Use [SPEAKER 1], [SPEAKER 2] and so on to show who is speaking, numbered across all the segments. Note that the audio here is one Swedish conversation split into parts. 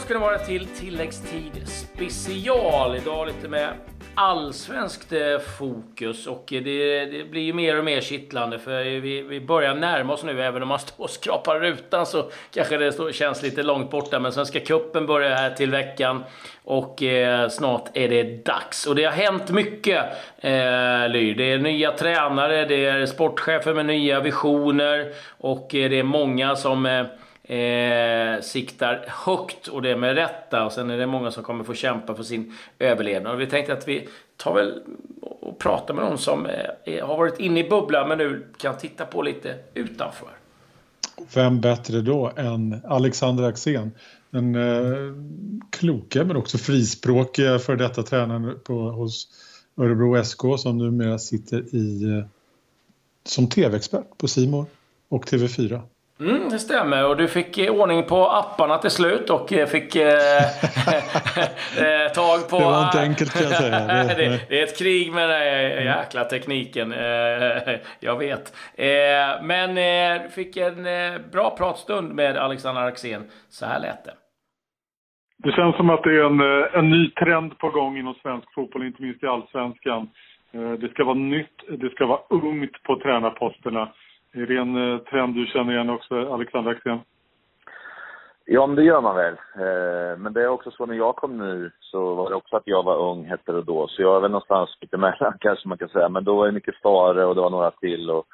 [SPEAKER 1] ska det vara till tilläggstid special. Idag lite med allsvenskt eh, fokus och det, det, blir ju mer och mer kittlande för vi, vi börjar närma oss nu. Även om man står och skrapar rutan så kanske det står, känns lite långt borta. Men Svenska cupen börjar här till veckan och eh, snart är det dags. Och det har hänt mycket, eh, Ly. Det är nya tränare, det är sportchefer med nya visioner och eh, det är många som eh, eh, siktar högt och det med rätta. Och sen är det många som kommer få kämpa för sin överlevnad. Och vi tänkte att vi tar väl och pratar med någon som eh, har varit inne i bubblan men nu kan titta på lite utanför.
[SPEAKER 2] Vem bättre då än Alexander Axén? Den eh, kloka men också frispråkiga för detta tränaren på, hos Örebro SK som numera sitter i eh, som tv-expert på Simor och TV4.
[SPEAKER 1] Mm, det stämmer. Och du fick ordning på apparna till slut och eh, fick eh, eh, tag på...
[SPEAKER 2] Det var inte enkelt kan jag säga.
[SPEAKER 1] Det, det, det är ett krig med den jäkla tekniken. jag vet. Men du fick en bra pratstund med Alexander Axén. Så här lät det.
[SPEAKER 3] Det känns som att det är en, en ny trend på gång inom svensk fotboll, inte minst i allsvenskan. Det ska vara nytt, det ska vara ungt på tränarposterna. Är det en eh, trend du känner igen också, Alexander Axén?
[SPEAKER 4] Ja, men det gör man väl. Eh, men det är också så när jag kom nu så var det också att jag var ung, hette det då. Så jag är väl någonstans lite emellan kanske man kan säga. Men då var det mycket Stare och det var några till. Och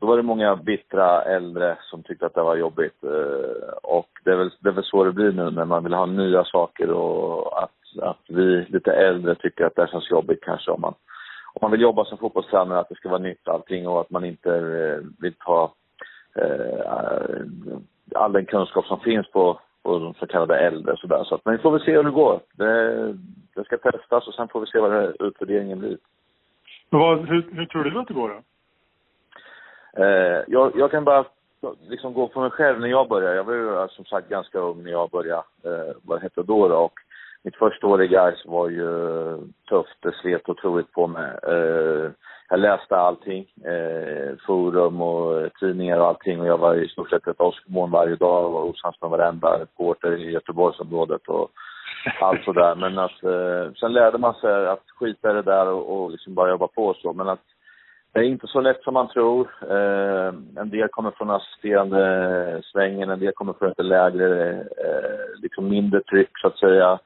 [SPEAKER 4] då var det många bittra äldre som tyckte att det var jobbigt. Eh, och det är väl, det är väl så det blir nu när man vill ha nya saker och att, att vi lite äldre tycker att det känns jobbigt kanske om man om man vill jobba som fotbollstränare att det ska vara nytt allting och att man inte eh, vill ta eh, all den kunskap som finns på, på de så kallade äldre och sådär. Så att, men vi får väl se hur det går. Det, det ska testas och sen får vi se vad utvärderingen blir.
[SPEAKER 3] Men vad, hur, hur tror du att det går då?
[SPEAKER 4] Eh, jag, jag kan bara liksom gå på mig själv när jag började. Jag var ju som sagt ganska ung när jag började, eh, vad det hette då, då och mitt första år i Gais var ju eh, tufft. Det slet otroligt på mig. Eh, jag läste allting, eh, forum och tidningar och allting och jag var i stort sett ett åskmoln varje dag och var osams med varenda reporter i Göteborgsområdet och allt sådär. Men att, eh, sen lärde man sig att skita i det där och, och liksom bara jobba på och så. Men att det är inte så lätt som man tror. Eh, en del kommer från assisterande svängen, en del kommer från ett lägre, eh, liksom mindre tryck så att säga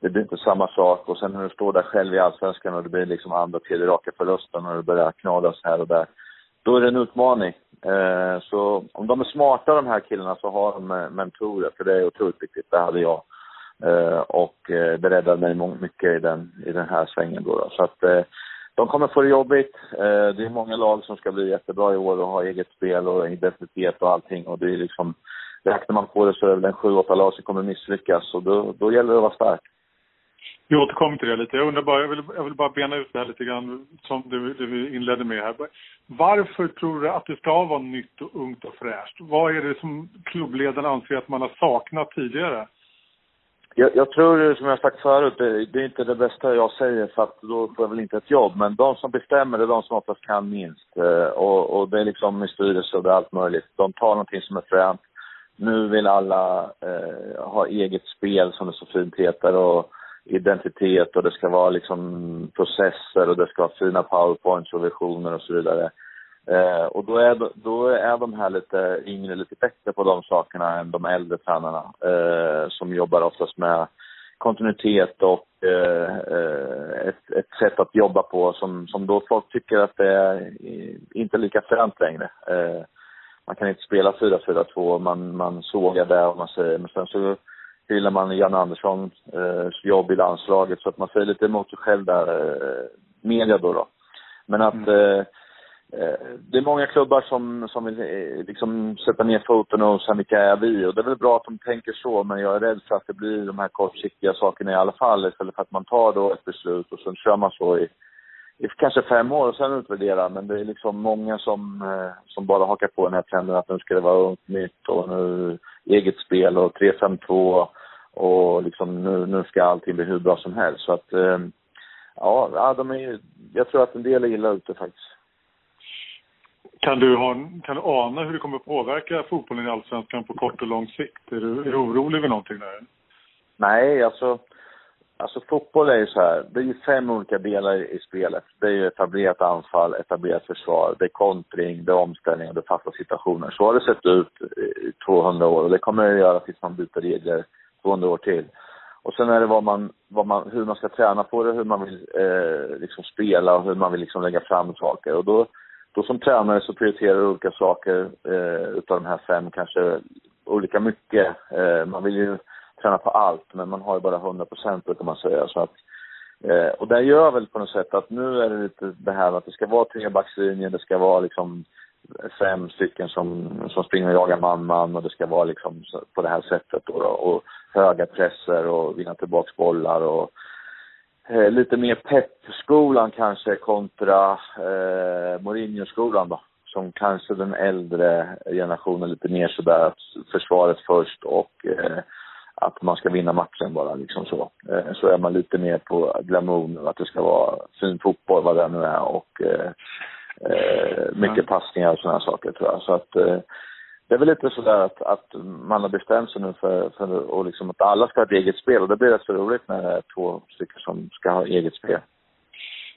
[SPEAKER 4] det blir inte samma sak. Och sen när du står där själv i Allsvenskan och det blir liksom andra, tredje raka förlusten och det börjar knadas här och där. Då är det en utmaning. Eh, så om de är smarta de här killarna så har de eh, mentorer, för det är otroligt viktigt. Det hade jag. Eh, och eh, det räddade mig mycket i den, i den här svängen då. då. Så att eh, de kommer få det jobbigt. Eh, det är många lag som ska bli jättebra i år och ha eget spel och identitet och allting. Och det är liksom, räknar man på det så är det väl en sju, åtta lag som kommer misslyckas. Och då, då gäller det att vara stark.
[SPEAKER 3] Vi återkommer till det lite. Jag undrar bara, jag vill, jag vill bara bena ut det här lite grann som du, du inledde med här. Varför tror du att det ska vara nytt och ungt och fräscht? Vad är det som klubbledarna anser att man har saknat tidigare?
[SPEAKER 4] Jag, jag tror, som jag sagt förut, det, det, är inte det bästa jag säger för att då får jag väl inte ett jobb. Men de som bestämmer är de som oftast kan minst. Eh, och, och det är liksom i styrelse och det är allt möjligt. De tar någonting som är fränt. Nu vill alla eh, ha eget spel som det så fint heter. Och, identitet och det ska vara liksom processer och det ska vara fina powerpoints och visioner och så vidare. Eh, och då är, då är de här lite yngre lite bättre på de sakerna än de äldre tränarna eh, som jobbar oftast med kontinuitet och eh, eh ett, ett sätt att jobba på som, som då folk tycker att det är inte lika fränt längre. Eh, man kan inte spela 4-4-2, man, man sågar det och man säger, men sen så hyllar man Jan Anderssons eh, jobb i landslaget så att man säger lite emot sig själv där, eh, media då. då. Men att mm. eh, det är många klubbar som, som vill liksom sätta ner foten och säga vilka är vi? Och det är väl bra att de tänker så, men jag är rädd för att det blir de här kortsiktiga sakerna i alla fall istället för att man tar då ett beslut och sen kör man så i, i kanske fem år och sen utvärderar. Men det är liksom många som, som bara hakar på den här trenden att nu ska det vara ungt, nytt och nu eget spel och 3-5-2 och liksom nu, nu ska allting bli hur bra som helst. Så att, eh, ja, de är, jag tror att en del är illa ute faktiskt.
[SPEAKER 3] Kan du, ha, kan du ana hur det kommer påverka fotbollen i Allsvenskan på kort och lång sikt? Är du, är du orolig över någonting där?
[SPEAKER 4] Nej, alltså, alltså fotboll är ju så här. Det är ju fem olika delar i, spelet. Det är ju etablerat anfall, etablerat försvar, det är kontring, det är omställning och det är fasta situationer. Så har det sett ut i 200 år och det kommer det att göra tills man byter regler 200 år till. Och sen är det vad man, vad man, hur man ska träna på det, hur man vill eh, liksom spela och hur man vill liksom lägga fram saker. Och då, då som tränare så prioriterar du olika saker eh, utav de här fem, kanske olika mycket. Eh, man vill ju träna på allt, men man har ju bara 100 procent brukar man säga. Så att, eh, och det gör väl på något sätt att nu är det lite det här att det ska vara trebackslinjen, det ska vara liksom fem stycken som, som springer och jagar man-man och det ska vara liksom på det här sättet då, då och höga presser och vinna tillbaks bollar och eh, lite mer peppskolan kanske kontra eh, Mourinho-skolan då. Som kanske den äldre generationen lite mer sådär att försvaret först och eh, att man ska vinna matchen bara liksom så. Eh, så är man lite mer på glamour att det ska vara fin fotboll vad det nu är och eh, Eh, mycket passningar och sådana saker tror jag. Så att eh, det är väl lite sådär att, att man har bestämt sig nu för, för och liksom att alla ska ha ett eget spel och det blir rätt så roligt när det är två stycken som ska ha eget spel.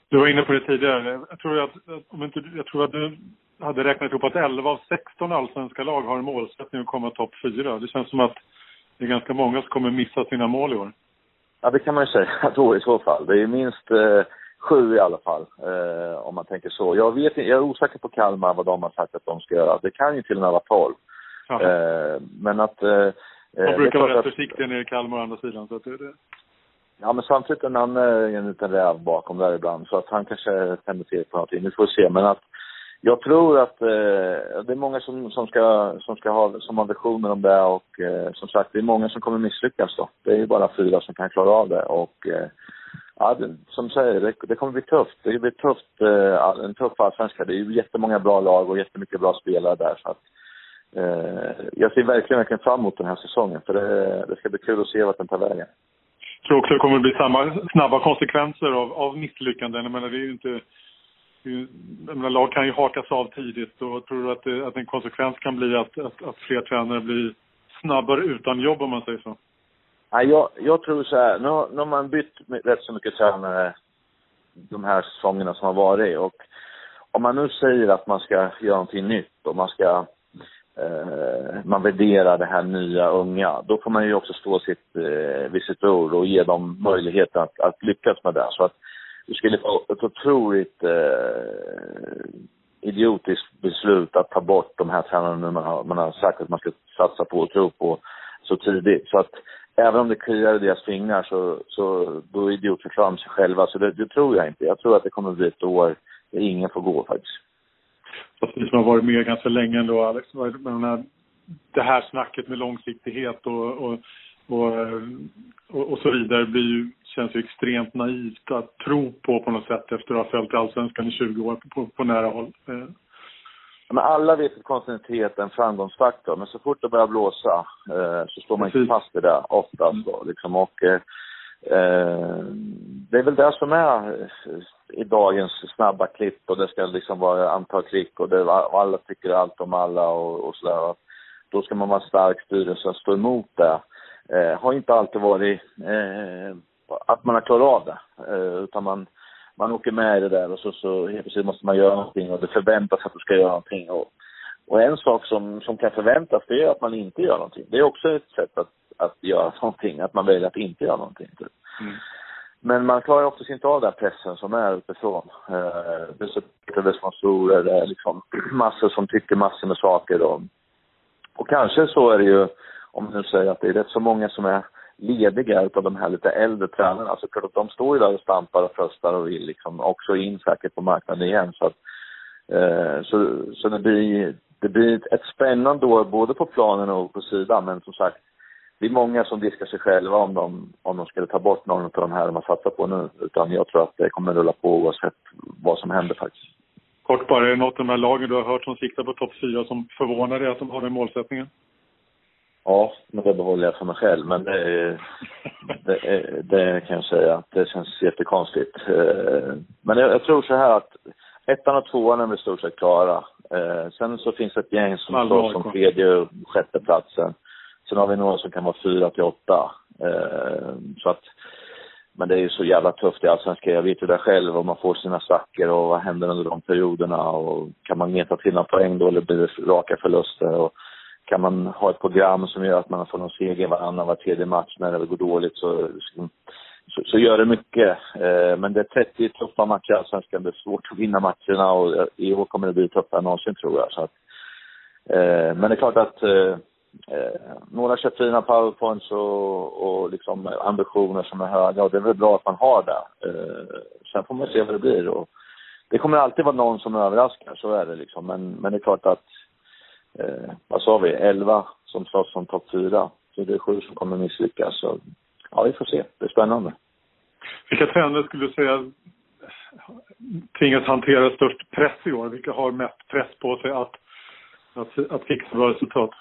[SPEAKER 3] Du var inne på det tidigare. Jag tror att, om inte, jag tror att du hade räknat ihop att 11 av 16 allsvenska lag har en målsättning att komma topp 4. Det känns som att det är ganska många som kommer missa sina mål i år.
[SPEAKER 4] Ja, det kan man ju säga då i så fall. Det är minst eh, sju i alla fall, eh, om man tänker så. Jag, vet, jag är osäker på Kalmar vad de har sagt att de ska göra. Det kan ju till och med vara tolv. Eh, men att... Eh,
[SPEAKER 3] de brukar vara rätt försiktiga nere i Kalmar å andra sidan. Så att det, det...
[SPEAKER 4] Ja, men samtidigt är Nanne en liten räv bakom där ibland. Så att han kanske tänder till på någonting. Nu får vi se. Men att jag tror att eh, det är många som, som, ska, som ska ha som ambitioner om det och eh, som sagt, det är många som kommer misslyckas då. Det är ju bara fyra som kan klara av det och eh, Ja, det, som säger, det, det kommer bli tufft. Det blir tufft, eh, en tuff allsvenska. Det är ju jättemånga bra lag och jättemycket bra spelare där. Så att, eh, jag ser verkligen, verkligen fram emot den här säsongen. För det, det ska bli kul att se vart den tar vägen.
[SPEAKER 3] Jag tror också det kommer att bli samma snabba konsekvenser av, av misslyckanden. Jag menar, det är ju inte... Menar, lag kan ju hakas av tidigt och tror du att, det, att en konsekvens kan bli att, att, att fler tränare blir snabbare utan jobb om man säger så?
[SPEAKER 4] Ja, jag, jag tror så här, nu, nu har man bytt rätt så mycket tränare de här säsongerna som har varit och om man nu säger att man ska göra någonting nytt och man ska eh, man värderar det här nya unga, då får man ju också stå sitt, eh, vid sitt ord och ge dem möjlighet att, att lyckas med det. Så att det skulle vara ett otroligt eh, idiotiskt beslut att ta bort de här tränarna man har, man har sagt att man ska satsa på och tro på så tidigt. Så att även om det kliar i deras fingrar så, så då idiotförklarar de sig själva. Så det, det, tror jag inte. Jag tror att det kommer bli ett år där ingen får gå faktiskt.
[SPEAKER 3] Fast ni som har varit med ganska länge ändå Alex, menar, det här snacket med långsiktighet och, och, och, och, och så vidare blir ju, känns ju extremt naivt att tro på på något sätt efter att ha följt Allsvenskan i 20 år på, på nära håll. Eh,
[SPEAKER 4] men alla vet att kontinuitet är en framgångsfaktor, men så fort det börjar blåsa eh, så står man Precis. inte fast i det oftast då, liksom. Och eh, eh, det är väl det som är eh, i dagens snabba klipp och det ska liksom vara antal klick och det, alla tycker allt om alla och, och sådär. Då ska man vara stark styrelse och stå emot det. Eh, har inte alltid varit eh, att man har klarat av det, eh, utan man man åker med i det där och så, så helt plötsligt måste man göra någonting och det förväntas att du ska göra någonting. Och, och en sak som, som kan förväntas det är att man inte gör någonting. Det är också ett sätt att, att göra någonting, att man väljer att inte göra någonting. Typ. Mm. Men man klarar oftast inte av den pressen som är utifrån. Eh, det är så sponsorer, det är liksom massor som tycker massor med saker. Och, och kanske så är det ju, om man nu säger att det är rätt så många som är lediga utav de här lite äldre tränarna. Så klart att de står ju där och stampar och fröstar och vill liksom också in säkert på marknaden igen. Så, att, eh, så, så det blir, det blir ett spännande år både på planen och på sidan. Men som sagt, det är många som diskar sig själva om de, om de skulle ta bort någon av de här de har satsat på nu. Utan jag tror att det kommer rulla på oavsett vad som händer faktiskt.
[SPEAKER 3] Kort bara, är det något av de här lagen du har hört som siktar på topp fyra som förvånar dig att de har den målsättningen?
[SPEAKER 4] Ja, men det behåller jag för mig själv. Men det, det, det kan jag säga att det känns jättekonstigt. Eh, men jag, jag tror så här att ettan och tvåan är i stort sett klara. Eh, sen så finns det ett gäng som står som tredje och sjätte platsen. Sen har vi några som kan vara fyra till åtta. så att, men det är ju så jävla tufft i Allsvenskan. Jag vet ju det själv, om man får sina svackor och vad händer under de perioderna och kan man meta till några poäng då eller blir det raka förluster och kan man ha ett program som gör att man får någon seger varannan, var tredje match när det går dåligt så, så, så gör det mycket. Eh, men det är 30 tuffa matcher i Allsvenskan. Det är svårt att vinna matcherna och eh, i år kommer det bli tuffare än någonsin tror jag. Så att, eh, men det är klart att eh, eh, några kör fina powerpoints och, och liksom ambitioner som är höga och det är väl bra att man har det. Eh, sen får man se vad det blir. Och det kommer alltid vara någon som överraskar, så är det liksom. Men, men det är klart att eh, vad sa vi, 11 som slåss som topp 4. Så det är sju som kommer misslyckas. Så, ja, vi får se. Det är spännande.
[SPEAKER 3] Vilka tränare skulle du säga tvingas hantera störst press i år? Vilka har mest press på sig att, att, att fixa bra resultat?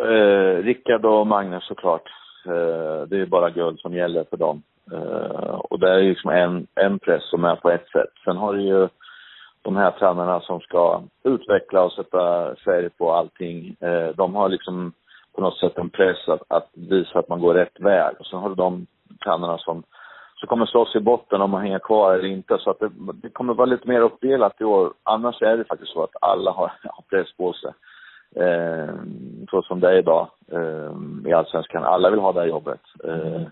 [SPEAKER 4] Eh, Rickard och Magnus såklart. Eh, det är bara guld som gäller för dem. Eh, och det är liksom en, en press som är på ett sätt. Sen har du ju de här tränarna som ska utveckla och sätta färg på allting, eh, de har liksom på något sätt en press att, att visa att man går rätt väg. Och sen har du de tränarna som, som kommer slåss i botten om man hänger kvar eller inte. Så att det, det kommer vara lite mer uppdelat i år. Annars är det faktiskt så att alla har, har press på sig. Eh, så som det är idag eh, i Allsvenskan. Alla vill ha det här jobbet. Eh,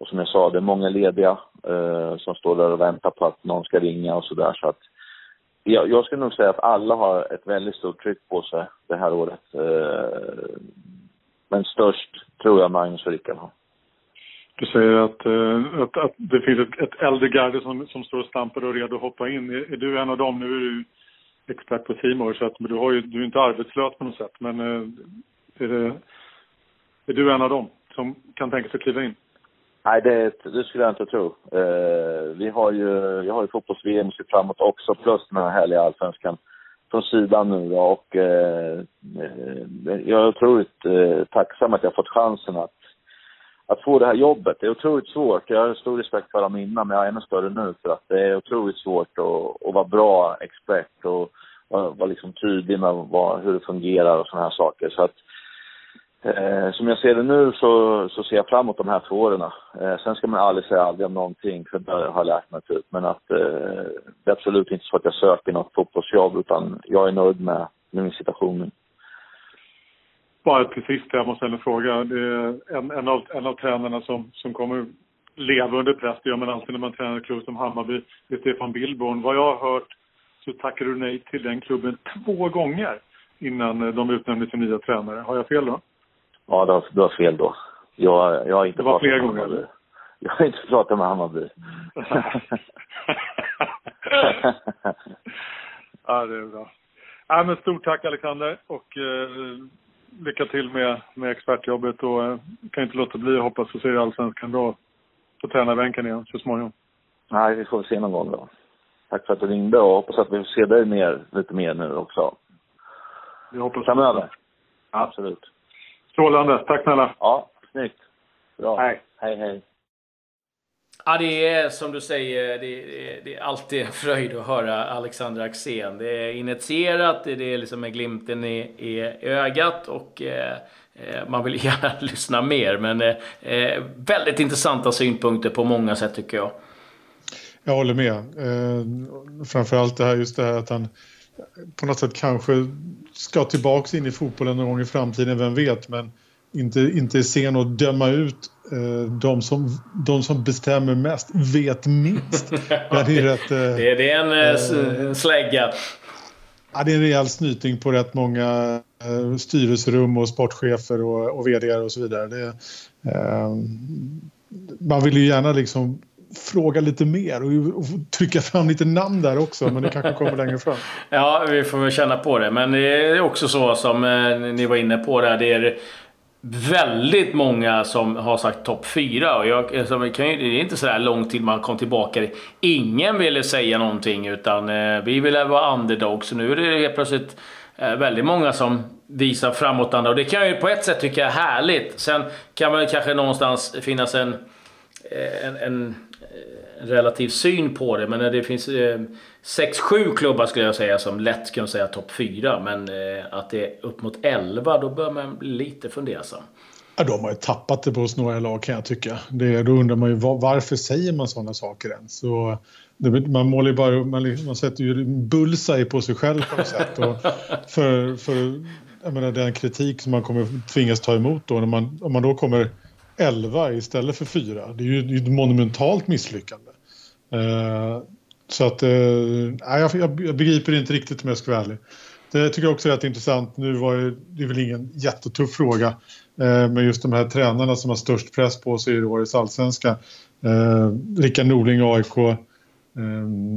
[SPEAKER 4] och som jag sa, det är många lediga eh, som står där och väntar på att någon ska ringa och sådär. Så att jag, jag skulle nog säga att alla har ett väldigt stort tryck på sig det här året. Eh, men störst tror jag Magnus och Rickard har.
[SPEAKER 3] Du säger att, eh, att, att, det finns ett, ett äldre garde som, som står och stampar och är redo att hoppa in. Är, är, du en av dem? Nu är du expert på Simor så att du, har ju, du är inte arbetslös på något sätt. Men eh, är, det, är du en av dem som kan tänka sig att kliva in?
[SPEAKER 4] Nej, det, det skulle jag inte tro. Eh, vi har ju, jag har ju fotbolls-VM att framåt också, plus den här härliga allsvenskan från sidan nu då, och eh, eh jag är otroligt eh, tacksam att jag fått chansen att, att få det här jobbet. Det är otroligt svårt. Jag har stor respekt för dem innan, men jag har ännu större nu för att det är otroligt svårt att, att vara bra expert och vara liksom tydlig med vad, hur det fungerar och sådana här saker. Så att Eh, som jag ser det nu så, så ser jag fram emot de här två åren. Eh, sen ska man aldrig säga aldrig om någonting, för det har jag lärt mig typ. Men att eh, det är absolut inte så att jag söker något fotbollsjobb, utan jag är nöjd med, med min situation
[SPEAKER 3] Bara till sist, jag måste ändå fråga. En, en, av, en av tränarna som, som kommer leva under press, det gör man alltid när man tränar en klubb som Hammarby, det är Stefan Billborn. Vad jag har hört så tackade du nej till den klubben två gånger innan de utnämnde sin nya tränare. Har jag fel då?
[SPEAKER 4] Ja, du har, du har fel då. Jag, jag har inte
[SPEAKER 3] det var flera gånger? Hammarby.
[SPEAKER 4] Jag har inte pratat med Hammarby.
[SPEAKER 3] ja, det är bra. Ja, men stort tack Alexander och eh, lycka till med, med expertjobbet och eh, kan inte låta bli att hoppas få se Allsvenskan bra på tränarbänken igen så småningom.
[SPEAKER 4] Nej, vi får se någon gång då. Tack för att du ringde och hoppas att vi får se dig mer, lite mer nu också.
[SPEAKER 3] Vi hoppas
[SPEAKER 4] Framöver. Absolut.
[SPEAKER 3] Strålande. Tack snälla.
[SPEAKER 4] Ja, snyggt. Bra.
[SPEAKER 3] Hej.
[SPEAKER 4] Hej, hej.
[SPEAKER 1] Ja, det är som du säger, det är, det är alltid en fröjd att höra Alexander Axén. Det är initierat, det är liksom med glimten i, i ögat och eh, eh man vill gärna lyssna mer. Men eh, eh, väldigt intressanta synpunkter på många sätt tycker jag.
[SPEAKER 2] Jag håller med. Eh, framförallt det här, just det här att han på något sätt kanske ska tillbaks in i fotbollen någon gång i framtiden, vem vet. Men inte, inte är sen att döma ut eh, de, som, de som bestämmer mest, vet minst.
[SPEAKER 1] det, är rätt, eh, det, det, är en eh, eh, slägga.
[SPEAKER 2] Ja, det är en rejäl snyting på rätt många eh, styrelserum och sportchefer och, och vd och så vidare. Det, eh, man vill ju gärna liksom fråga lite mer och, och trycka fram lite namn där också. Men det kanske kommer längre fram.
[SPEAKER 1] Ja, vi får väl känna på det. Men det är också så som eh, ni var inne på där. Det är väldigt många som har sagt topp fyra. Och jag, alltså, det är inte så där långt till man kom tillbaka. Ingen ville säga någonting utan eh, vi ville vara underdogs. Nu är det helt plötsligt eh, väldigt många som visar framåtanda. Och det kan jag ju på ett sätt tycka är härligt. Sen kan man kanske någonstans finnas en, eh, en, en Eh, relativ syn på det. Men det finns eh, 6-7 klubbar skulle jag säga som lätt kan säga topp 4. Men eh, att det är upp mot 11 då bör man bli lite fundersam.
[SPEAKER 2] Ja, de har ju tappat det på hos några lag kan jag tycka. Det, då undrar man ju var, varför säger man sådana saker ens? Så, det, man målar ju bara, man, man sätter ju bullseye på sig själv på något sätt. Och för, för jag menar, den kritik som man kommer tvingas ta emot då, när man, om man då kommer 11 istället för 4. Det är ju ett monumentalt misslyckande. Eh, så att, eh, jag, jag begriper inte riktigt om jag ska vara ärlig. Det tycker jag också är rätt intressant. Nu var det, det är väl ingen jättetuff fråga. Eh, men just de här tränarna som har störst press på sig i årets allsvenska. Eh, Rickard Norling, AIK, eh,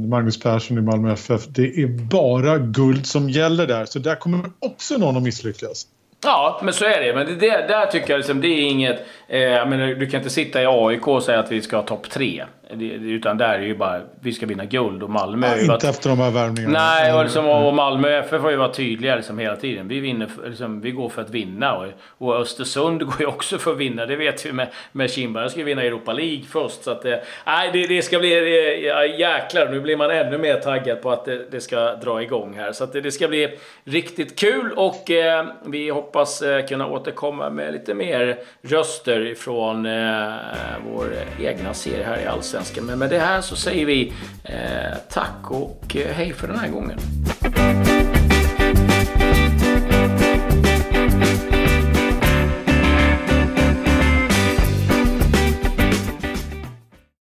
[SPEAKER 2] Magnus Persson i Malmö FF. Det är bara guld som gäller där. Så där kommer också någon att misslyckas.
[SPEAKER 1] Ja, men så är det. Men det, det där tycker jag liksom, det är inget... Eh, jag menar, du kan inte sitta i AIK och säga att vi ska ha topp tre. Utan där är det ju bara, vi ska vinna guld och Malmö...
[SPEAKER 2] Ja, inte
[SPEAKER 1] varit,
[SPEAKER 2] efter de här värvningarna.
[SPEAKER 1] Nej, och, liksom, och Malmö FF har ju varit tydliga liksom hela tiden. Vi, vinner, liksom, vi går för att vinna. Och, och Östersund går ju också för att vinna. Det vet vi med, med Kindberg. De ska vinna Europa League först. Så att, nej, det, det ska bli... Ja, jäklar, nu blir man ännu mer taggad på att det, det ska dra igång här. Så att det, det ska bli riktigt kul och eh, vi hoppas eh, kunna återkomma med lite mer röster från eh, vår egna serie här i Allsvenskan svenska. Men med det här så säger vi eh, tack och eh, hej för den här gången.